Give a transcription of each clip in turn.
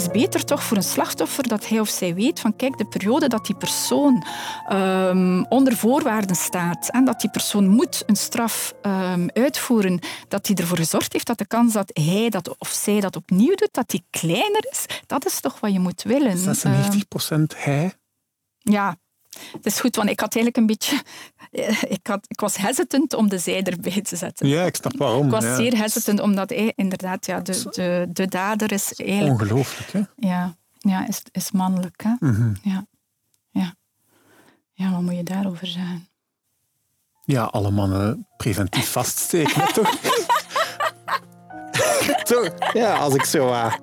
Het is beter toch voor een slachtoffer dat hij of zij weet van kijk, de periode dat die persoon um, onder voorwaarden staat en dat die persoon moet een straf um, uitvoeren, dat hij ervoor gezorgd heeft dat de kans dat hij dat of zij dat opnieuw doet, dat die kleiner is. Dat is toch wat je moet willen. 96 procent hij? Ja, het is goed, want ik had eigenlijk een beetje... Ik, had, ik was hesitant om de zij erbij te zetten. Ja, ik snap waarom. Ik was ja. zeer hesitant, omdat hij inderdaad ja, de, de, de dader is eigenlijk... Ongelooflijk, hè? Ja, ja is, is mannelijk, hè? Mm -hmm. ja. ja. Ja, wat moet je daarover zeggen? Ja, alle mannen preventief vaststeken, toch? toch? Ja, als ik zo... Uh...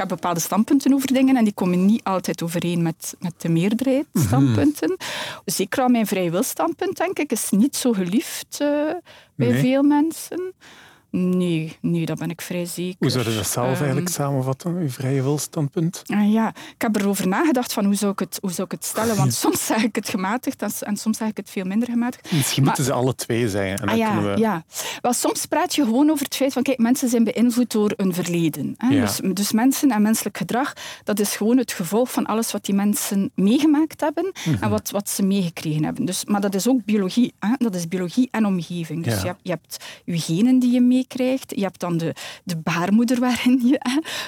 heb bepaalde standpunten over dingen en die komen niet altijd overeen met, met de meerderheid standpunten. Mm -hmm. Zeker aan mijn vrijwilstandpunt, denk ik, is niet zo geliefd uh, bij nee. veel mensen. Nee, nee, dat ben ik vrij zeker. Hoe zou je dat zelf um, eigenlijk samenvatten, uw vrije wilstandpunt? Uh, ja, ik heb erover nagedacht van hoe zou ik het, hoe zou ik het stellen, want soms zeg ik het gematigd en, en soms zeg ik het veel minder gematigd. Misschien maar, moeten ze alle twee zijn. En dan ah, ja, we... ja. Wel, soms praat je gewoon over het feit van, kijk, mensen zijn beïnvloed door een verleden. Hè? Ja. Dus, dus mensen en menselijk gedrag, dat is gewoon het gevolg van alles wat die mensen meegemaakt hebben Mhm. mm -hmm. en wat, wat ze meegekregen hebben. Dus, maar dat is ook biologie. Hè? Dat is biologie en omgeving. Dus Ja. je, hebt, je hebt je genen die je meekrijgt, je hebt dan de, de baarmoeder waarin je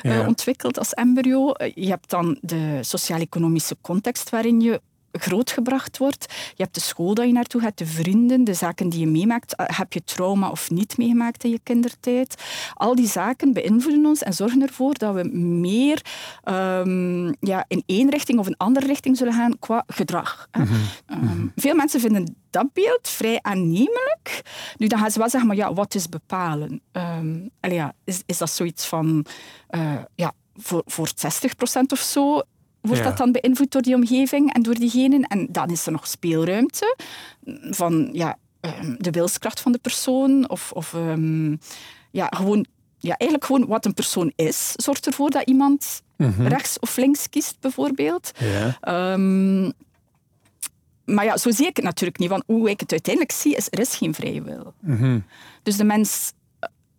Ja. uh, ontwikkelt als embryo. Je hebt dan de sociaal-economische context waarin je grootgebracht wordt. Je hebt de school dat je naartoe gaat, de vrienden, de zaken die je meemaakt. Uh, Heb je trauma of niet meegemaakt in je kindertijd? Al die zaken beïnvloeden ons en zorgen ervoor dat we meer um, ja, in één richting of een andere richting zullen gaan qua gedrag. Mhm. Um, veel mensen vinden dat beeld vrij aannemelijk. Nu, dan gaan ze wel zeggen, maar ja, wat is bepalen? Um, ja, is, is dat zoiets van, uh, ja, voor, voor 60% of zo wordt Ja. dat dan beïnvloed door die omgeving en door diegenen? En dan is er nog speelruimte van ja, um, de wilskracht van de persoon of, of um, ja, gewoon, ja, eigenlijk gewoon wat een persoon is, zorgt ervoor dat iemand Mhm. rechts of links kiest, bijvoorbeeld. Ja. Um, maar ja, zo zie ik het natuurlijk niet. Want hoe ik het uiteindelijk zie, is er is geen vrije wil. Mhm. Dus de mens,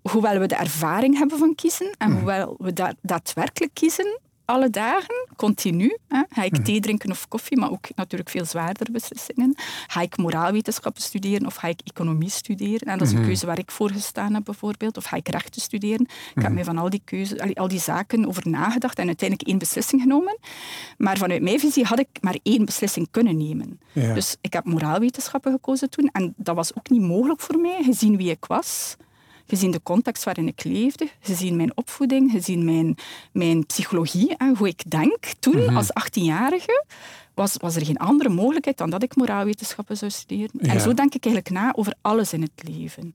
hoewel we de ervaring hebben van kiezen en Mhm. hoewel we da daadwerkelijk kiezen, alle dagen, continu. Hè? Ga ik Mhm. thee drinken of koffie, maar ook natuurlijk veel zwaardere beslissingen. Ga ik moraalwetenschappen studeren of ga ik economie studeren? En dat is een Mhm. keuze waar ik voor gestaan heb, bijvoorbeeld. Of ga ik rechten studeren? Ik heb Mhm. mij van al die, keuze, al die- al die zaken over nagedacht en uiteindelijk één beslissing genomen. Maar vanuit mijn visie had ik maar één beslissing kunnen nemen. Ja. Dus ik heb moraalwetenschappen gekozen toen. En dat was ook niet mogelijk voor mij, gezien wie ik was. Gezien de context waarin ik leefde, gezien mijn opvoeding, gezien mijn, mijn psychologie en hoe ik denk toen Mhm. als 18-jarige, was, was er geen andere mogelijkheid dan dat ik moraalwetenschappen zou studeren. En zo denk ik eigenlijk na over alles in het leven.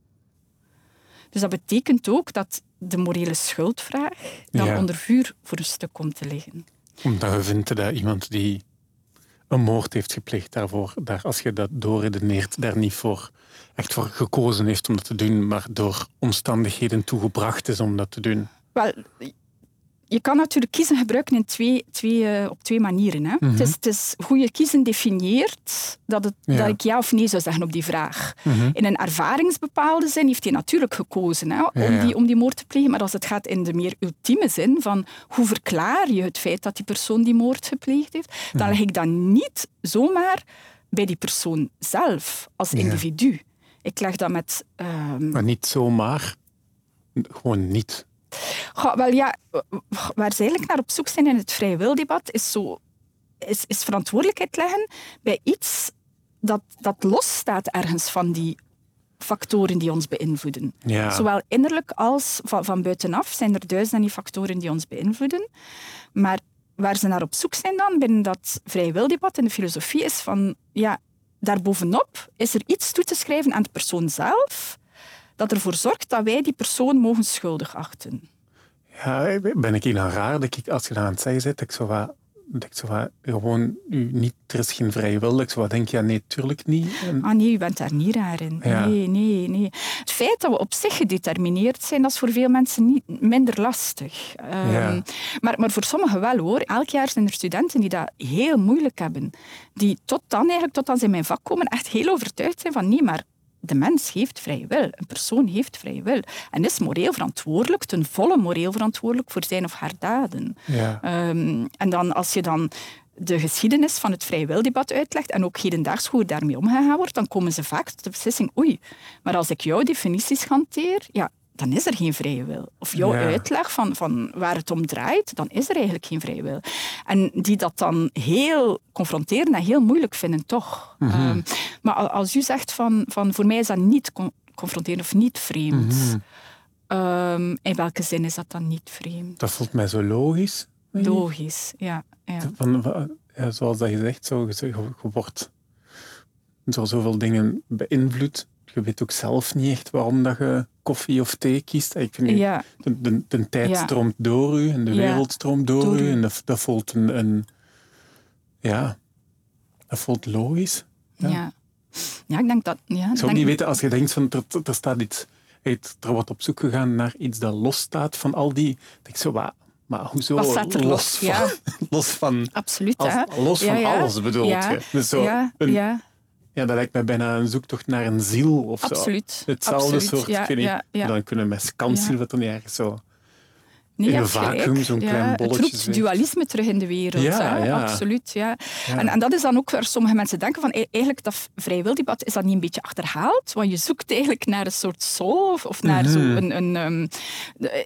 Dus dat betekent ook dat de morele schuldvraag dan Ja. onder vuur voor een stuk komt te liggen. Omdat we vinden dat iemand die een moord heeft gepleegd daarvoor, daar, als je dat doorredeneert, daar niet voor echt voor gekozen heeft om dat te doen, maar door omstandigheden toegebracht is om dat te doen. Wel, je kan natuurlijk kiezen gebruiken in twee, twee, eh, op twee manieren. Hè. Mhm. het, is, het is hoe je kiezen definieert dat, het, Ja. dat ik ja of nee zou zeggen op die vraag. Mhm. In een ervaringsbepaalde zin heeft hij natuurlijk gekozen hè, om, Ja. Die, om die moord te plegen. Maar als het gaat in de meer ultieme zin van hoe verklaar je het feit dat die persoon die moord gepleegd heeft, dan Mhm. leg ik dat niet zomaar bij die persoon zelf als Ja. individu. Ik leg dat met... ehm, Maar niet zomaar, gewoon niet. Goh, wel ja, waar ze eigenlijk naar op zoek zijn in het vrije wildebat, is, zo, is, is verantwoordelijkheid leggen bij iets dat, dat losstaat ergens van die factoren die ons beïnvloeden. Ja. Zowel innerlijk als van, van buitenaf zijn er duizenden die factoren die ons beïnvloeden. Maar waar ze naar op zoek zijn dan, binnen dat vrije wildebat in de filosofie, is van, ja, daarbovenop is er iets toe te schrijven aan de persoon zelf, dat ervoor zorgt dat wij die persoon mogen schuldig achten. Ja, ben ik hier raar dat ik, als je dat aan het zeggen zit, ik zo wat, dat ik zo wat, gewoon, u niet, er is geen vrije wil. Ik zo denk, ja, nee, tuurlijk niet. En, Ah nee, u bent daar niet raar in. Ja. Nee, nee, nee. Het feit dat we op zich gedetermineerd zijn, dat is voor veel mensen niet minder lastig. Ehm, Ja. maar, maar voor sommigen wel hoor. Elk jaar zijn er studenten die dat heel moeilijk hebben. Die tot dan eigenlijk, tot dan ze in mijn vak komen, echt heel overtuigd zijn van nee, maar de mens heeft vrije wil. Een persoon heeft vrije wil. En is moreel verantwoordelijk, ten volle moreel verantwoordelijk voor zijn of haar daden. ja. Ehm, en dan als je dan de geschiedenis van het vrije wildebat uitlegt en ook hedendaags hoe daarmee omgegaan wordt, dan komen ze vaak tot de beslissing, oei, maar als ik jouw definities hanteer, ja, dan is er geen vrije wil. Of jouw Ja. uitleg van, van waar het om draait, dan is er eigenlijk geen vrije wil. En die dat dan heel confronteren en heel moeilijk vinden, toch. Ehm, maar al- als u zegt van, van voor mij is dat niet con- confronterend of niet vreemd, ehm, in welke zin is dat dan niet vreemd? Dat voelt mij zo logisch. Logisch, ja. ja. Van, ja, zoals dat je zegt, zo, je, je je wordt door zoveel dingen beïnvloed. Je weet ook zelf niet echt waarom dat je koffie of thee kiest. Ik vind, Ja, de, de, de tijd Ja. stroomt door u en de Ja. wereld stroomt door, Door u. u. En dat, dat voelt een, een... Ja, dat voelt logisch. ja. Ja. ik denk dat... Ja, Ik zou denk- niet weten als je denkt van er, er staat iets, het- er wordt op zoek gegaan naar iets dat losstaat van al die. Ik denk zo, maar, maar hoezo Wat staat er los? van, Ja. los van, Absoluut, als- hè. los van alles bedoelt je? Dus zo ja, een- ja, dat lijkt mij bijna een zoektocht naar een ziel of zo. absoluut. Hetzelfde absoluut. soort, ja, niet, ja, ja. dan kunnen we met kans zien wat er niet ergens zo... Nee, in een vacuüm, zo'n ja, klein bolletje Het roept zweeft. dualisme terug in de wereld. Ja, hè? ja. Absoluut, ja. En, en dat is dan ook waar sommige mensen denken van e- eigenlijk dat vrij wildebat is dat niet een beetje achterhaald, want je zoekt eigenlijk naar een soort soul of, of naar Mhm. zo een... een ehm,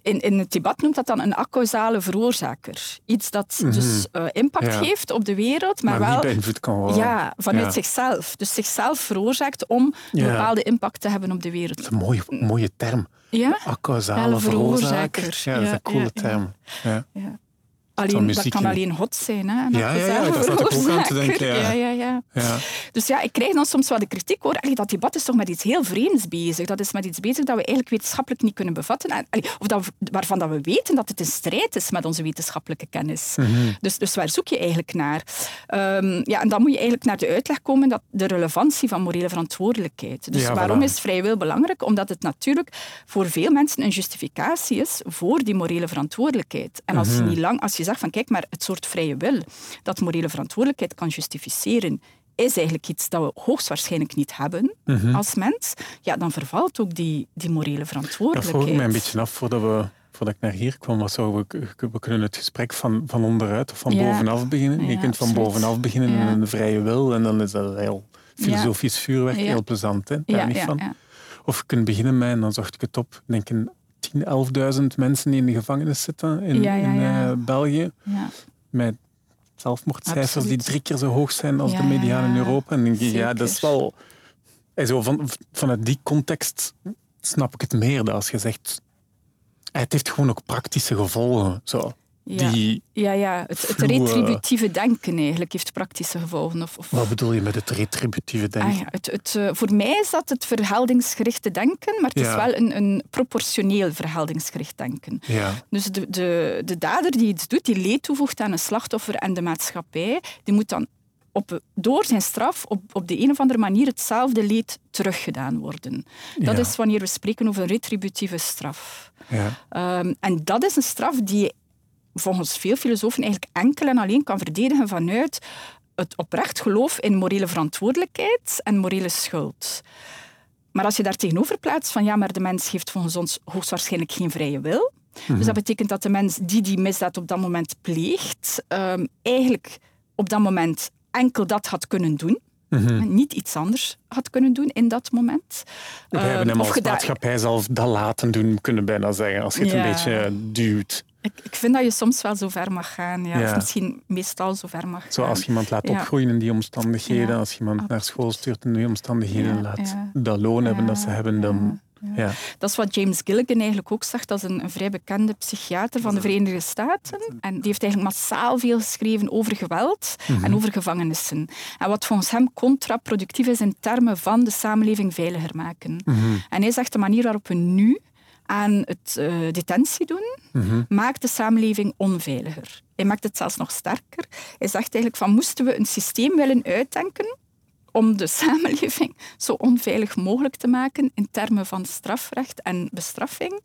in, in het debat noemt dat dan een accausale veroorzaker. Iets dat dus eh, impact Mhm. Ja. geeft op de wereld, maar, maar wel... niet beïnvloed kan worden. Ja, vanuit zichzelf. Dus zichzelf veroorzaakt om een bepaalde impact te hebben op de wereld. Dat is een mooie, mooie term. Ja? Accausale Wel, veroorzaker. Ja, dat is Ja, een coole term. Ja. Alleen, dat kan alleen hot zijn, hè? een Ja, ja, ja, daar zat ik ook aan te denken, ja. ja, ja, ja. Dus ja, ik krijg dan soms wel de kritiek hoor. Allee, dat debat is toch met iets heel vreemds bezig. Dat is met iets bezig dat we eigenlijk wetenschappelijk niet kunnen bevatten. Allee, of dat waarvan dat we weten dat het in strijd is met onze wetenschappelijke kennis. Mhm. dus, dus waar zoek je eigenlijk naar? Ehm, ja, en dan moet je eigenlijk naar de uitleg komen dat de relevantie van morele verantwoordelijkheid. Dus waarom voilà. is vrij wil belangrijk? Omdat het natuurlijk voor veel mensen een justificatie is voor die morele verantwoordelijkheid. En als Mhm. je niet lang, als je zegt van kijk, maar het soort vrije wil dat morele verantwoordelijkheid kan justificeren, is eigenlijk iets dat we hoogstwaarschijnlijk niet hebben Mhm. als mens, ja, dan vervalt ook die, die morele Dat verantwoordelijkheid. vroeg ik mij een beetje af voordat, we, voordat ik naar hier kwam. Was zo, we, we kunnen het gesprek van, van onderuit of van Ja. bovenaf beginnen. je kunt van bovenaf beginnen Ja. in een vrije wil en dan is dat heel filosofisch vuurwerk, heel plezant. Hè? Daar niet van. Of je kunt beginnen met, en dan zocht ik het op, ik denk een 10.000, 11.000 mensen die in de gevangenis zitten in, Ja, ja, in eh, België. ja. Met zelfmoordcijfers die drie keer zo hoog zijn als de mediaan in Europa. En dan denk je, ja, dat is wel... En zo van, vanuit die context snap ik het meer. Dat als je zegt... Het heeft gewoon ook praktische gevolgen. Zo. Ja. Die, Ja, ja. Het, eh. retributieve denken eigenlijk heeft praktische gevolgen. Of, of, wat bedoel je met het retributieve denken? Ah ja, het, het, eh, voor mij is dat het vergeldingsgerichte denken, maar het is wel een, een proportioneel vergeldingsgericht denken. Ja. Dus de, de, de dader die iets doet, die leed toevoegt aan een slachtoffer en de maatschappij, die moet dan op, door zijn straf op, op de een of andere manier hetzelfde leed teruggedaan worden. Dat Ja. is wanneer we spreken over een retributieve straf. Ja. Ehm, en dat is een straf die volgens veel filosofen eigenlijk enkel en alleen kan verdedigen vanuit het oprecht geloof in morele verantwoordelijkheid en morele schuld. Maar als je daar tegenover plaatst van ja, maar de mens heeft volgens ons hoogstwaarschijnlijk geen vrije wil. Dus dat betekent dat de mens die die misdaad op dat moment pleegt, ehm, eigenlijk op dat moment enkel dat had kunnen doen. En niet iets anders had kunnen doen in dat moment. We Ehm, hebben hem of als maatschappij zelf dat laten doen, kunnen bijna zeggen. Als je het Ja. een beetje duwt. Ik, ik vind dat je soms wel zo ver mag gaan. Ja. Ja. Of misschien meestal zo ver mag gaan. Zo als je iemand laat Ja. opgroeien in die omstandigheden, Ja, als iemand naar school stuurt in die omstandigheden, laat dat loon hebben dat ze hebben, dan... Ja. Dat is wat James Gilligan eigenlijk ook zegt. Dat is een, een vrij bekende psychiater van de Verenigde Staten. En die heeft eigenlijk massaal veel geschreven over geweld Mhm. en over gevangenissen. En wat volgens hem contraproductief is in termen van de samenleving veiliger maken. Mhm. En hij zegt de manier waarop we nu aan het uh, detentie doen, Mhm. maakt de samenleving onveiliger. Hij maakt het zelfs nog sterker. Hij zegt eigenlijk van moesten we een systeem willen uitdenken om de samenleving zo onveilig mogelijk te maken in termen van strafrecht en bestraffing,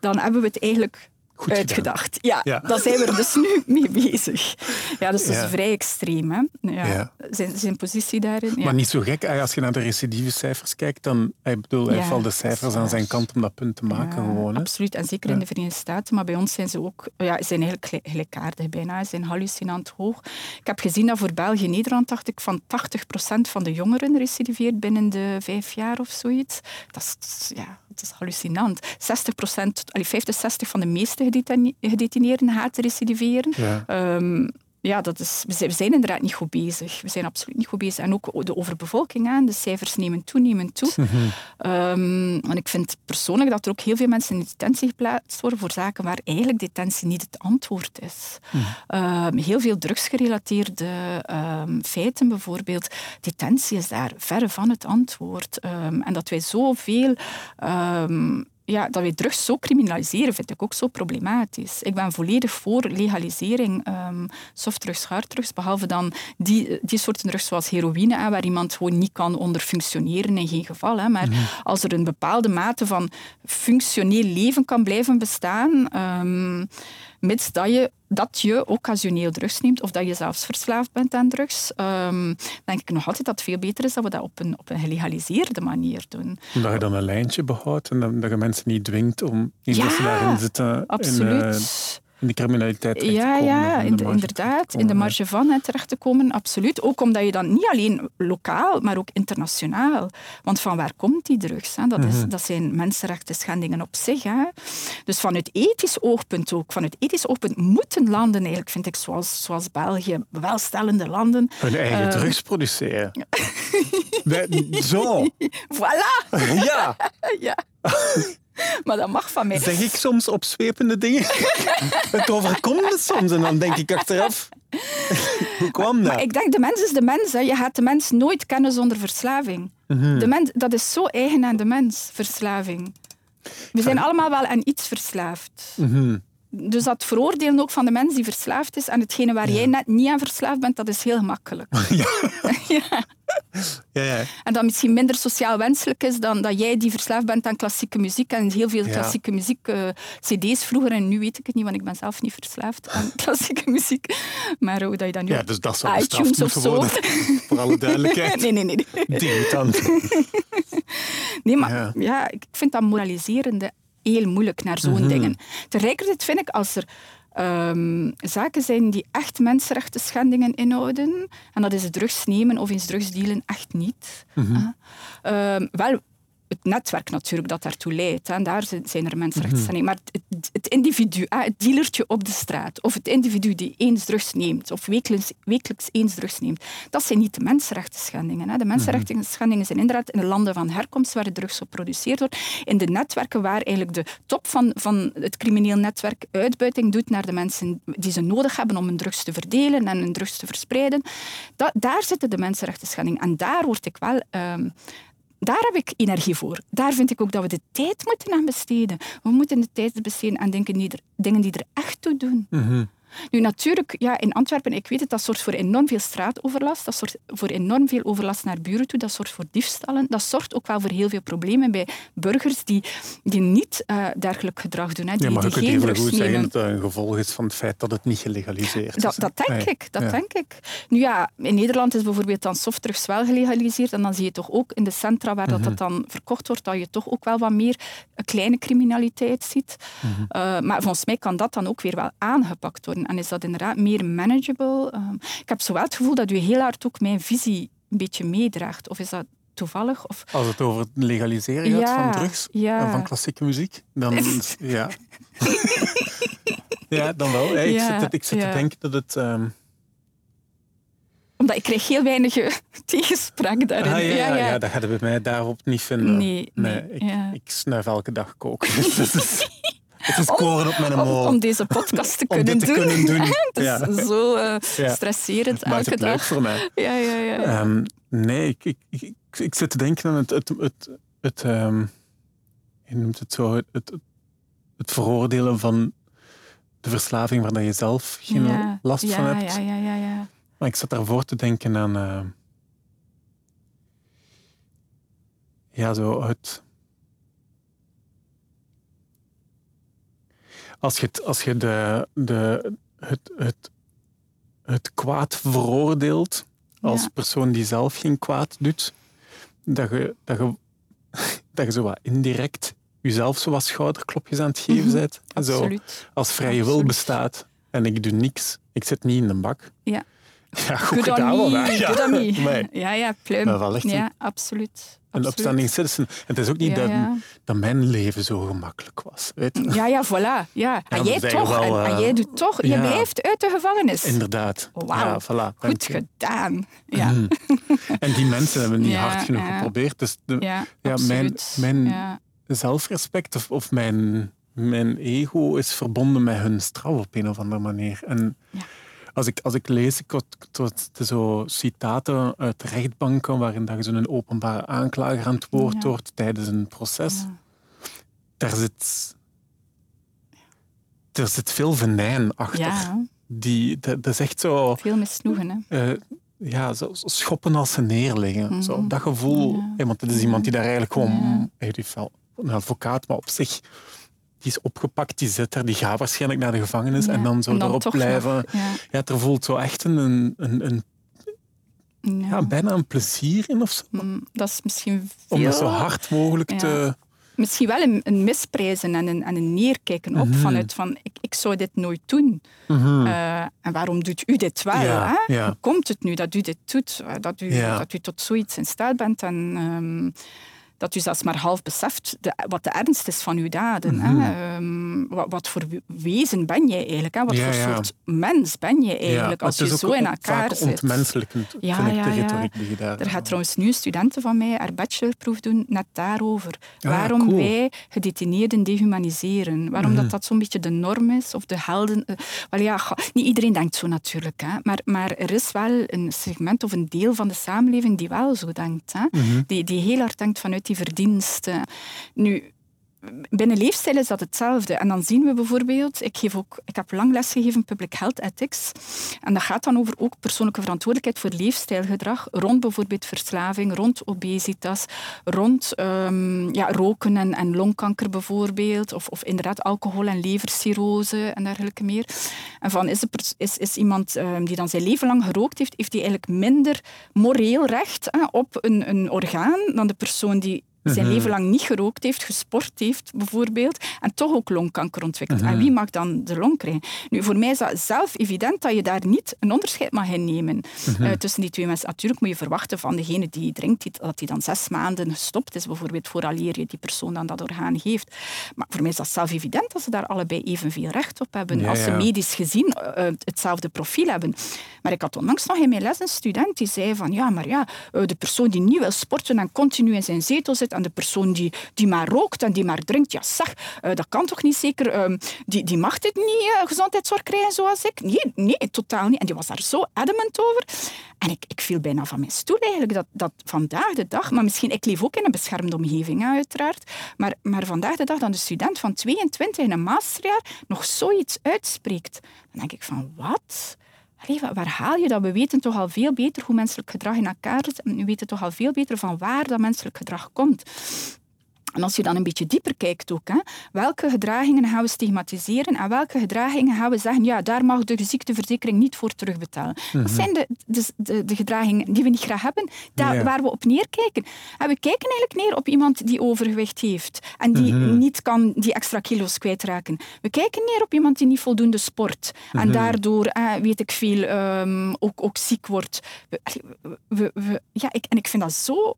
dan hebben we het eigenlijk Goed uitgedacht. Ja, Ja. daar zijn we er dus nu mee bezig. Ja, dus dat is Ja. vrij extreem, hè? Ja. Zijn, zijn positie daarin. Ja. Maar niet zo gek. Als je naar de recidivecijfers kijkt, dan ik bedoel, hij valt de cijfers aan zijn kant om dat punt te maken. Gewoon, hè. Absoluut, en zeker in de Verenigde Staten. Maar bij ons zijn ze ook ja, zijn eigenlijk gelijk- gelijkaardig bijna. Ze zijn hallucinant hoog. Ik heb gezien dat voor België en Nederland dacht ik van 80% van de jongeren recidiveert binnen de vijf jaar of zoiets. Dat is, ja, dat is hallucinant. 60%, allee, 50, 60 van de meeste gedetineerden gaat recidiveren. Ja. Ehm, ja, dat is, we, zijn, inderdaad niet goed bezig. We zijn absoluut niet goed bezig. En ook de overbevolking aan. De cijfers nemen toe, nemen toe. Ehm, en ik vind persoonlijk dat er ook heel veel mensen in detentie geplaatst worden voor zaken waar eigenlijk detentie niet het antwoord is. Ehm, heel veel drugsgerelateerde ehm, feiten bijvoorbeeld. Detentie is daar verre van het antwoord. Ehm, en dat wij zoveel... ja, dat wij drugs zo criminaliseren, vind ik ook zo problematisch. Ik ben volledig voor legalisering, ehm softdrugs, harddrugs, behalve dan die, die soorten drugs zoals heroïne, hè, waar iemand gewoon niet kan onder functioneren in geen geval. Hè. Maar als er een bepaalde mate van functioneel leven kan blijven bestaan, ehm, mits dat je, dat je occasioneel drugs neemt of dat je zelfs verslaafd bent aan drugs, ehm, denk ik nog altijd dat het veel beter is dat we dat op een, op een gelegaliseerde manier doen. Omdat je dan een lijntje behoudt en dat, dat je mensen niet dwingt om dat ze Ja, daarin zitten Absoluut. in, eh, in de criminaliteit terecht Ja, te komen, ja in in de inderdaad. te In de marge van hè, terecht te komen, absoluut. Ook omdat je dan niet alleen lokaal, maar ook internationaal. Want van waar komt die drugs? Hè? Dat, is, Mhm. dat zijn mensenrechten schendingen op zich. Hè? Dus vanuit ethisch oogpunt ook. Vanuit ethisch oogpunt moeten landen, eigenlijk, vind ik, zoals, zoals België, welstellende landen. Hun eigen Eh, drugs produceren. Wij- Zo. Voilà! Ja. ja. maar dat mag van mij. Zeg ik soms opzwepende dingen? Het overkomt me soms en dan denk ik achteraf... Hoe kwam dat? Maar ik denk, de mens is de mens. Hè. Je gaat de mens nooit kennen zonder verslaving. Mhm. De mens, dat is zo eigen aan de mens, verslaving. We zijn allemaal wel aan iets verslaafd. Mhm. Dus dat veroordelen ook van de mens die verslaafd is aan hetgene waar jij net niet aan verslaafd bent, dat is heel gemakkelijk. ja. Ja, ja. En dat misschien minder sociaal wenselijk is dan dat jij die verslaafd bent aan klassieke muziek en heel veel klassieke muziek, eh, cd's vroeger en nu weet ik het niet, want ik ben zelf niet verslaafd aan klassieke muziek. Maar hoe dat je dat nu ja, dus dat zou iTunes of zo. worden. Voor alle duidelijkheid. Nee, nee, nee. nee. Debutant. Nee, maar ja. ik vind dat moraliserende heel moeilijk naar zo'n Mhm. dingen. Tegelijkertijd vind ik als er ehm, zaken zijn die echt mensenrechten schendingen inhouden, en dat is het drugs nemen of eens drugs dealen echt niet. Mhm. hè. Ehm, wel het netwerk natuurlijk dat daartoe leidt. En daar zijn er mensenrechten Mhm. Maar het, het, individu, het dealertje op de straat, of het individu die eens drugs neemt, of wekelijks, wekelijks eens drugs neemt, dat zijn niet de mensenrechten schendingen. Hè. De mensenrechten schendingen zijn inderdaad in de landen van herkomst waar de drugs geproduceerd wordt, in de netwerken waar eigenlijk de top van, van het crimineel netwerk uitbuiting doet naar de mensen die ze nodig hebben om hun drugs te verdelen en hun drugs te verspreiden. Dat, daar zitten de mensenrechten schendingen. En daar word ik wel... ehm, daar heb ik energie voor. Daar vind ik ook dat we de tijd moeten aan besteden. We moeten de tijd besteden aan dingen die er, dingen die er echt toe doen. Mhm. Nu natuurlijk, ja, in Antwerpen, ik weet het, dat zorgt voor enorm veel straatoverlast. Dat zorgt voor enorm veel overlast naar buren toe. Dat zorgt voor diefstallen. Dat zorgt ook wel voor heel veel problemen bij burgers die, die niet eh, dergelijk gedrag doen. Hè, die, Ja, maar je kunt even goed zeggen dat dat een gevolg is van het feit dat het niet gelegaliseerd is. Dat, dat denk Nee. ik, dat Ja. denk ik. Nu ja, in Nederland is bijvoorbeeld dan softdrugs wel gelegaliseerd en dan zie je toch ook in de centra waar dat, Mhm. dat dan verkocht wordt, dat je toch ook wel wat meer kleine criminaliteit ziet. Mhm. Uh, maar volgens mij kan dat dan ook weer wel aangepakt worden en is dat inderdaad meer manageable. Um, ik heb zowel het gevoel dat u heel hard ook mijn visie een beetje meedraagt. Of is dat toevallig? Of... Als het over het legaliseren gaat Ja, van drugs ja. en van klassieke muziek, dan ja. ja, dan wel. Hey, ik zit, ik zit ja. te denken dat het... ehm, Omdat ik krijg heel weinig eh, tegenspraak daarin. ah, ja, ja, dat gaat bij mij daarop niet vinden. Nee, nee, ik, ik snuif elke dag koken. Het is, koren op mijn om, molen. om deze podcast te Om kunnen te doen. kunnen doen. Het is Ja. zo eh, Ja. stresserend elke het dag. voor mij. Ja, ja, ja. Ehm, nee, ik, ik, ik, ik zit te denken aan het... het, het, het ehm, je noemt het zo... Het, het, het veroordelen van de verslaving waar dat je zelf geen last van hebt. Ja, ja, ja, ja. Maar ik zat daarvoor te denken aan... Uh, ja, zo het... Als je, als je de, de, het, het, het kwaad veroordeelt als persoon die zelf geen kwaad doet, dat je, dat je, dat je zo wat indirect jezelf zo wat schouderklopjes aan het geven mhm. bent. Zo, als vrije wil bestaat en ik doe niks, ik zit niet in de bak. Ja. Ja, goed Good gedaan wel. Ja. Nee. ja, ja, pluim. Ja, absoluut. Een upstanding citizen. Het is ook niet dat, dat mijn leven zo gemakkelijk was. Weet je? Ja, ja, voilà. Ja. En jij toch. en, en, jij doet toch. Je blijft uit de gevangenis. Inderdaad. Wauw. voilà. Goed gedaan. Ja. Mm. En die mensen hebben niet hard genoeg geprobeerd. Dus de, ja, mijn, mijn zelfrespect of, of mijn, mijn ego is verbonden met hun straf op een of andere manier. En als, ik, als ik lees, ik tot, zo citaten uit rechtbanken waarin dat je zo'n openbare aanklager aan het woord wordt tijdens een proces. Daar zit, er zit veel venijn achter. Die, dat, is echt zo... Veel misnoegen, hè? Uh, ja, zo, schoppen als ze neerleggen. Zo, mhm. dat gevoel. want het is iemand die daar eigenlijk gewoon... Hij heeft wel een advocaat, maar op zich die is opgepakt, die zit er, die gaat waarschijnlijk naar de gevangenis en dan zo erop blijven. ja. ja, er voelt zo echt een, een, een ja. bijna een plezier in of zo. Mm, dat is misschien veel... Om dat zo hard mogelijk te... Misschien wel een, een, misprijzen en een, en een neerkijken op mhm. vanuit van ik, ik zou dit nooit doen. Mhm. Eh, en waarom doet u dit wel? hè? Hoe komt het nu dat u dit doet? Dat u, dat u tot zoiets in staat bent en... Ehm, dat u zelfs maar half beseft de, wat de ernst is van uw daden. hè? Mhm. Ehm, wat, wat, voor wezen ben jij eigenlijk? Hè? Wat voor soort mens ben je eigenlijk als je zo in elkaar zit? ontmenselijkend, ja, ja, de retoriek die daar... Er gaat trouwens nu studenten van mij haar bachelorproef doen net daarover. Ah, waarom wij gedetineerden dehumaniseren. Waarom dat, mhm. dat zo'n beetje de norm is, of de helden... Uh, wel ja, niet iedereen denkt zo natuurlijk, hè? Maar, maar er is wel een segment of een deel van de samenleving die wel zo denkt. Hè? Mhm. die, die heel hard denkt vanuit die verdiensten. Nu, binnen leefstijl is dat hetzelfde. En dan zien we bijvoorbeeld, ik, geef ook, ik heb lang les gegeven Public Health Ethics. En dat gaat dan over ook persoonlijke verantwoordelijkheid voor leefstijlgedrag. Rond bijvoorbeeld verslaving, rond obesitas, rond um, ja, roken en, en, longkanker bijvoorbeeld. Of, of inderdaad alcohol en levercirrose en dergelijke meer. En van is, is, is iemand um, die dan zijn leven lang gerookt heeft, heeft hij eigenlijk minder moreel recht op een, een orgaan dan de persoon die zijn mhm. leven lang niet gerookt heeft, gesport heeft bijvoorbeeld, en toch ook longkanker ontwikkelt. En mhm. wie mag dan de long krijgen? Nu, voor mij is dat zelf evident dat je daar niet een onderscheid mag in nemen mhm. uh, tussen die twee mensen. Natuurlijk moet je verwachten van degene die drinkt, dat hij dan zes maanden gestopt is, bijvoorbeeld vooraleer je die persoon dan dat orgaan geeft. Maar voor mij is dat zelf evident dat ze daar allebei evenveel recht op hebben, als ze medisch gezien uh, hetzelfde profiel hebben. Maar ik had onlangs nog in mijn les een student die zei van ja, maar ja, de persoon die niet wil sporten en continu in zijn zetel zit en de persoon die, die maar rookt en die maar drinkt, ja zeg, uh, dat kan toch niet zeker, uh, die, die mag dit niet uh, gezondheidszorg krijgen zoals ik? Nee, nee, totaal niet. En die was daar zo adamant over. En ik, ik viel bijna van mijn stoel eigenlijk, dat, dat vandaag de dag, maar misschien, ik leef ook in een beschermde omgeving uiteraard, maar, maar vandaag de dag dan de student van 22 in een masterjaar nog zoiets uitspreekt, dan denk ik van, wat? Waar haal je dat? We weten toch al veel beter hoe menselijk gedrag in elkaar zit. We weten toch al veel beter van waar dat menselijk gedrag komt. En als je dan een beetje dieper kijkt ook, hè, welke gedragingen gaan we stigmatiseren en welke gedragingen gaan we zeggen, ja, daar mag de ziekteverzekering niet voor terugbetalen. Dat mhm. zijn de, de, de, gedragingen die we niet graag hebben, daar, waar we op neerkijken. En we kijken eigenlijk neer op iemand die overgewicht heeft en die mhm. niet kan die extra kilo's kwijtraken. We kijken neer op iemand die niet voldoende sport en mhm. daardoor, eh, weet ik veel, um, ook, ook ziek wordt. We, we, ja, ik, en ik vind dat zo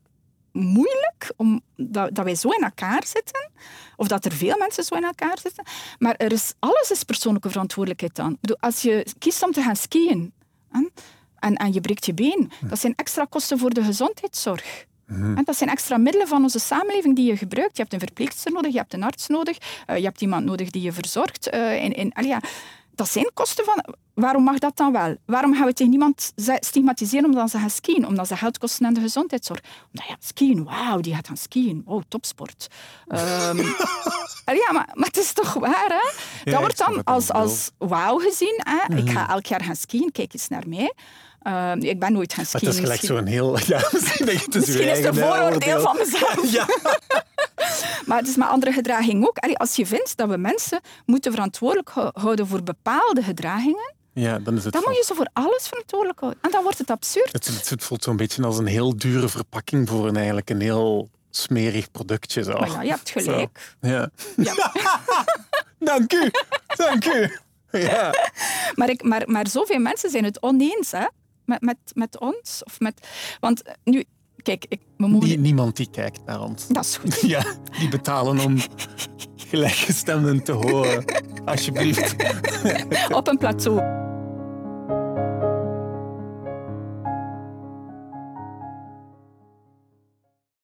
moeilijk om, dat, dat wij zo in elkaar zitten, of dat er veel mensen zo in elkaar zitten. Maar er is, alles is persoonlijke verantwoordelijkheid dan. Ik bedoel, als je kiest om te gaan skiën en, en je breekt je been, dat zijn extra kosten voor de gezondheidszorg. En dat zijn extra middelen van onze samenleving die je gebruikt. Je hebt een verpleegster nodig, je hebt een arts nodig, uh, je hebt iemand nodig die je verzorgt. Uh, in, in, ja, dat zijn kosten van... Waarom mag dat dan wel? Waarom gaan we tegen niemand stigmatiseren omdat ze gaan skiën? Omdat ze geld kosten aan de gezondheidszorg. Omdat ja, skiën, wauw, die gaat gaan skiën. Wow, topsport. Um, ja, maar, maar het is toch waar, hè? dat wordt dan als, als wauw gezien. Hè? Ik ga mhm. elk jaar gaan skiën, kijk eens naar mij. Uh, ik ben nooit gaan skiën. Het is gelijk zo'n heel... Ja, misschien is het misschien is het een vooroordeel van mezelf. ja. maar het is met andere gedraging ook. Als je vindt dat we mensen moeten verantwoordelijk houden voor bepaalde gedragingen, ja, dan, is het dan moet je ze voor alles verantwoordelijk houden. En dan wordt het absurd. Het, het, voelt zo'n beetje als een heel dure verpakking voor een, eigenlijk een heel smerig productje. Zo. Maar ja, je hebt gelijk. Ja. ja. Dank u. Dank u. Ja. Maar, ik, maar, maar zoveel mensen zijn het oneens hè? Met, met, met ons. Of met, want nu, kijk, ik, we mogen... niemand die kijkt naar ons. Dat is goed. Ja, die betalen om gelijkgestemden te horen. Alsjeblieft. Op een plateau.